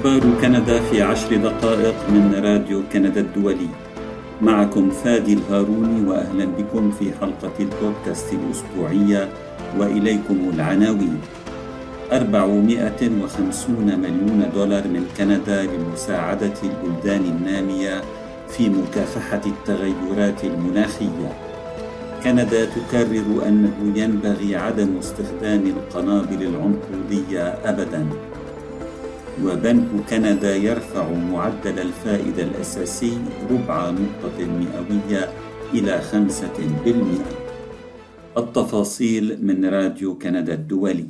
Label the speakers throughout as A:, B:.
A: أخبار كندا في عشر دقائق من راديو كندا الدولي. معكم فادي الهاروني وأهلا بكم في حلقة البودكاست الأسبوعية وإليكم العناوين. 450 مليون دولار من كندا لمساعدة البلدان النامية في مكافحة التغيرات المناخية. كندا تكرر أنه ينبغي عدم استخدام القنابل العنقودية أبداً. وبنك كندا يرفع معدل الفائدة الأساسي ربع نقطة مئوية إلى خمسة بالمئة. التفاصيل من راديو كندا الدولي.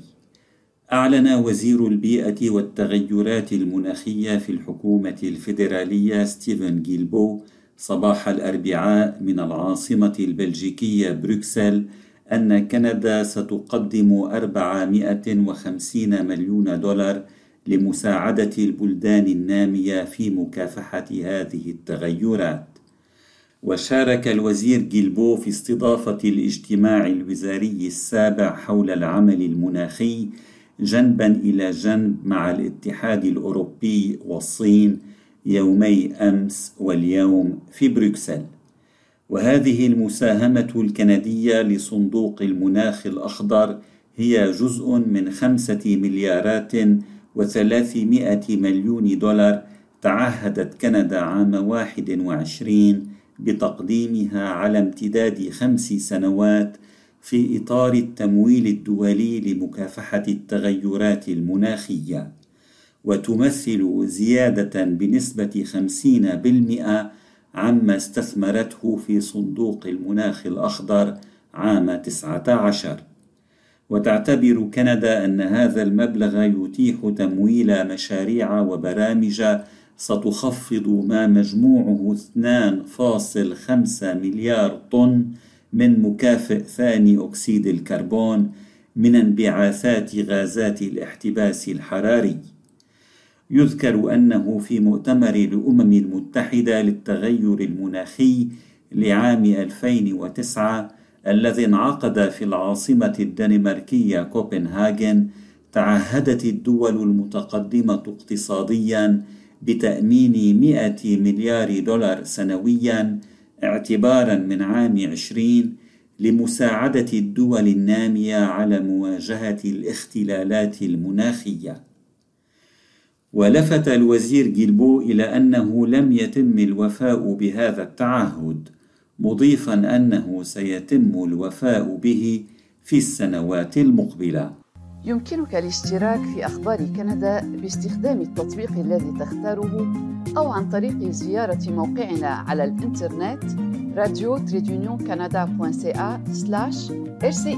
A: أعلن وزير البيئة والتغيرات المناخية في الحكومة الفيدرالية ستيفن جيلبو صباح الأربعاء من العاصمة البلجيكية بروكسل أن كندا ستقدم 450 مليون دولار لمساعدة البلدان النامية في مكافحة هذه التغيرات. وشارك الوزير جيلبو في استضافة الاجتماع الوزاري السابع حول العمل المناخي جنبا إلى جنب مع الاتحاد الأوروبي والصين يومي أمس واليوم في بروكسل. وهذه المساهمة الكندية لصندوق المناخ الأخضر هي جزء من خمسة مليارات وثلاثمائة مليون دولار تعهدت كندا عام واحد وعشرين بتقديمها على امتداد خمس سنوات في إطار التمويل الدولي لمكافحة التغيرات المناخية وتمثل زيادة بنسبة خمسين بالمئة عما استثمرته في صندوق المناخ الأخضر عام تسعة عشر. وتعتبر كندا أن هذا المبلغ يتيح تمويل مشاريع وبرامج ستخفض ما مجموعه 2.5 مليار طن من مكافئ ثاني أكسيد الكربون من انبعاثات غازات الاحتباس الحراري. يذكر أنه في مؤتمر الأمم المتحدة للتغير المناخي لعام 2009 الذي انعقد في العاصمة الدنماركية كوبنهاجن تعهدت الدول المتقدمة اقتصاديا بتأمين 100 مليار دولار سنويا اعتبارا من عام 20 لمساعدة الدول النامية على مواجهة الاختلالات المناخية. ولفت الوزير جيلبو إلى أنه لم يتم الوفاء بهذا التعهد مضيفا أنه سيتم الوفاء به في السنوات المقبلة.
B: يمكنك الاشتراك في أخبار كندا باستخدام التطبيق الذي تختاره أو عن طريق زيارة موقعنا على الإنترنت راديو trait d'union كندا slash rci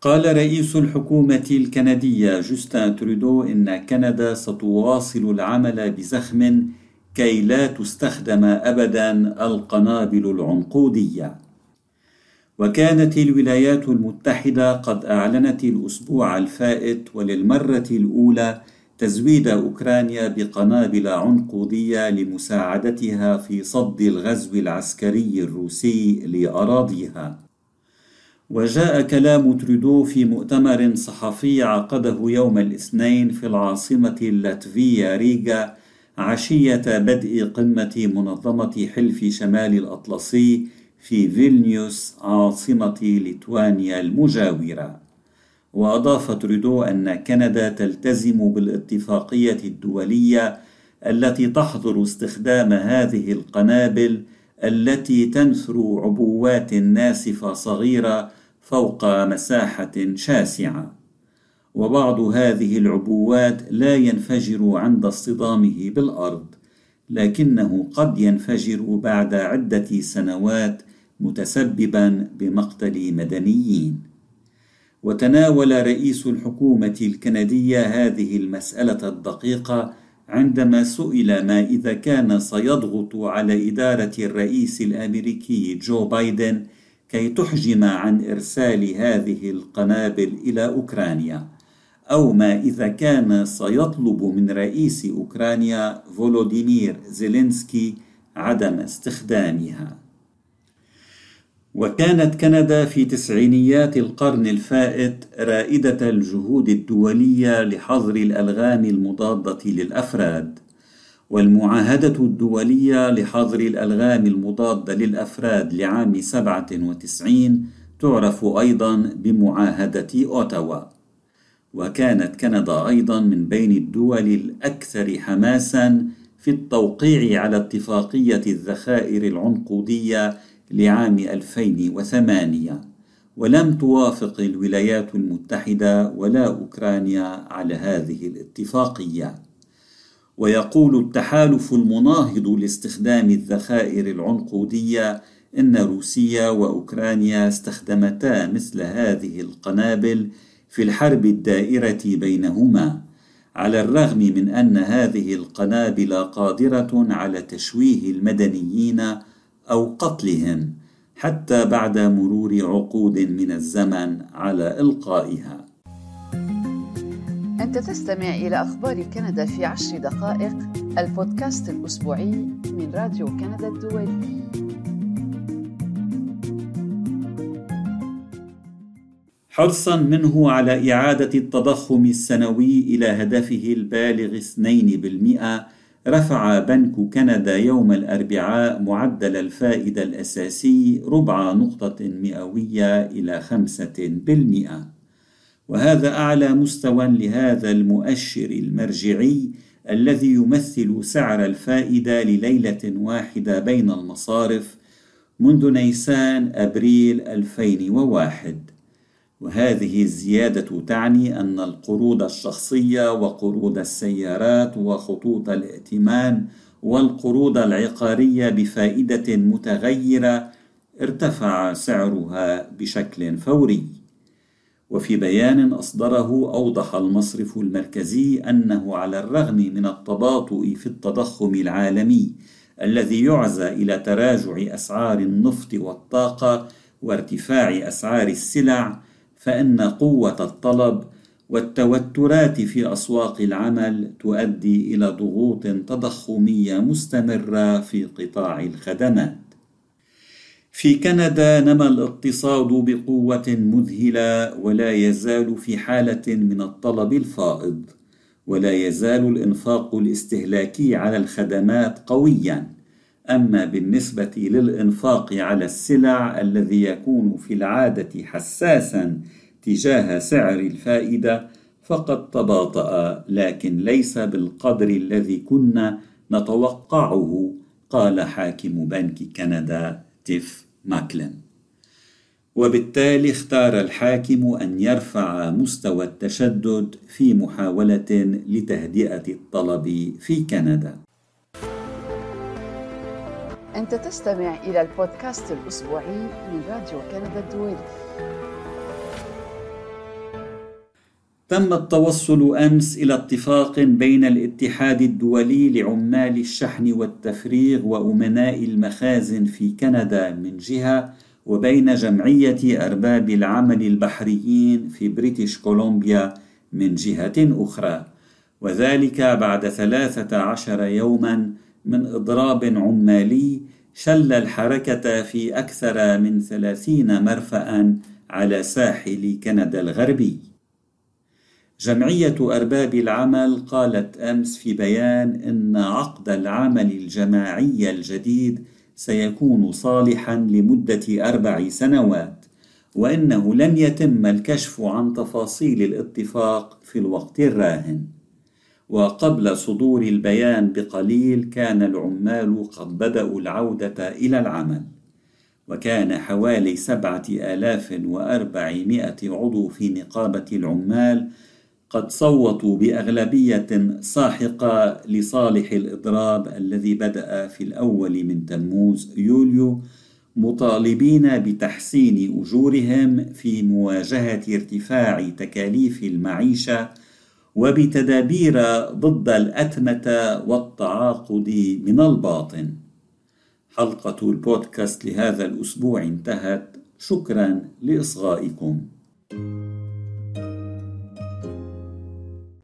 A: قال رئيس الحكومة الكندية جوستن ترودو إن كندا ستواصل العمل بزخم كي لا تستخدم أبدا القنابل العنقودية. وكانت الولايات المتحدة قد أعلنت الأسبوع الفائت وللمرة الأولى تزويد أوكرانيا بقنابل عنقودية لمساعدتها في صد الغزو العسكري الروسي لأراضيها. وجاء كلام ترودو في مؤتمر صحفي عقده يوم الاثنين في العاصمة اللاتفية ريغا عشية بدء قمة منظمة حلف شمال الأطلسي في فيلنيوس عاصمة ليتوانيا المجاورة. وأضاف ترودو أن كندا تلتزم بالاتفاقية الدولية التي تحظر استخدام هذه القنابل التي تنثر عبوات ناسفة صغيرة فوق مساحة شاسعة. وبعض هذه العبوات لا ينفجر عند اصطدامه بالأرض لكنه قد ينفجر بعد عدة سنوات متسببا بمقتل مدنيين. وتناول رئيس الحكومة الكندية هذه المسألة الدقيقة عندما سئل ما إذا كان سيضغط على إدارة الرئيس الأمريكي جو بايدن كي تحجم عن إرسال هذه القنابل إلى أوكرانيا. أو ما إذا كان سيطلب من رئيس أوكرانيا فولوديمير زيلينسكي عدم استخدامها. وكانت كندا في تسعينيات القرن الفائت رائدة الجهود الدولية لحظر الألغام المضادة للأفراد والمعاهدة الدولية لحظر الألغام المضادة للأفراد لعام 97 تعرف أيضا بمعاهدة أوتاوا. وكانت كندا أيضا من بين الدول الأكثر حماسا في التوقيع على اتفاقية الذخائر العنقودية لعام 2008 ولم توافق الولايات المتحدة ولا أوكرانيا على هذه الاتفاقية. ويقول التحالف المناهض لاستخدام الذخائر العنقودية إن روسيا وأوكرانيا استخدمتا مثل هذه القنابل في الحرب الدائرة بينهما على الرغم من أن هذه القنابل قادرة على تشويه المدنيين أو قتلهم حتى بعد مرور عقود من الزمن على إلقائها.
B: أنت تستمع إلى أخبار كندا في عشر دقائق البودكاست الأسبوعي من راديو كندا الدولي.
A: حرصا منه على إعادة التضخم السنوي إلى هدفه البالغ 2% رفع بنك كندا يوم الأربعاء معدل الفائدة الأساسي ربع نقطة مئوية إلى خمسة بالمئة. وهذا أعلى مستوى لهذا المؤشر المرجعي الذي يمثل سعر الفائدة لليلة واحدة بين المصارف منذ نيسان أبريل 2001 وهذه الزيادة تعني أن القروض الشخصية وقروض السيارات وخطوط الائتمان والقروض العقارية بفائدة متغيرة ارتفع سعرها بشكل فوري. وفي بيان أصدره أوضح المصرف المركزي أنه على الرغم من التباطؤ في التضخم العالمي الذي يعزى إلى تراجع أسعار النفط والطاقة وارتفاع أسعار السلع فإن قوة الطلب والتوترات في أسواق العمل تؤدي إلى ضغوط تضخمية مستمرة في قطاع الخدمات. في كندا نما الاقتصاد بقوة مذهلة ولا يزال في حالة من الطلب الفائض ولا يزال الإنفاق الاستهلاكي على الخدمات قويا. أما بالنسبة للإنفاق على السلع الذي يكون في العادة حساسا تجاه سعر الفائدة فقد تباطأ لكن ليس بالقدر الذي كنا نتوقعه قال حاكم بنك كندا تيف ماكلن وبالتالي اختار الحاكم أن يرفع مستوى التشدد في محاولة لتهدئة الطلب في كندا.
B: أنت تستمع إلى البودكاست الأسبوعي من راديو كندا الدولي.
A: تم التوصل أمس إلى اتفاق بين الاتحاد الدولي لعمال الشحن والتفريغ وأمناء المخازن في كندا من جهة وبين جمعية أرباب العمل البحريين في بريتش كولومبيا من جهة أخرى. وذلك بعد ثلاثة عشر يوما من إضراب عمالي شل الحركة في أكثر من ثلاثين مرفأ على ساحل كندا الغربي. جمعية أرباب العمل قالت أمس في بيان إن عقد العمل الجماعي الجديد سيكون صالحا لمدة أربع سنوات وإنه لن يتم الكشف عن تفاصيل الاتفاق في الوقت الراهن. وقبل صدور البيان بقليل كان العمال قد بدأوا العودة إلى العمل. وكان حوالي سبعة آلاف وأربعمائة عضو في نقابة العمال قد صوتوا بأغلبية ساحقة لصالح الإضراب الذي بدأ في الأول من تموز يوليو مطالبين بتحسين أجورهم في مواجهة ارتفاع تكاليف المعيشة وبتدابير ضد الأتمة والتعاقد من الباطن. حلقة البودكاست لهذا الأسبوع انتهت. شكرا لإصغائكم. thank you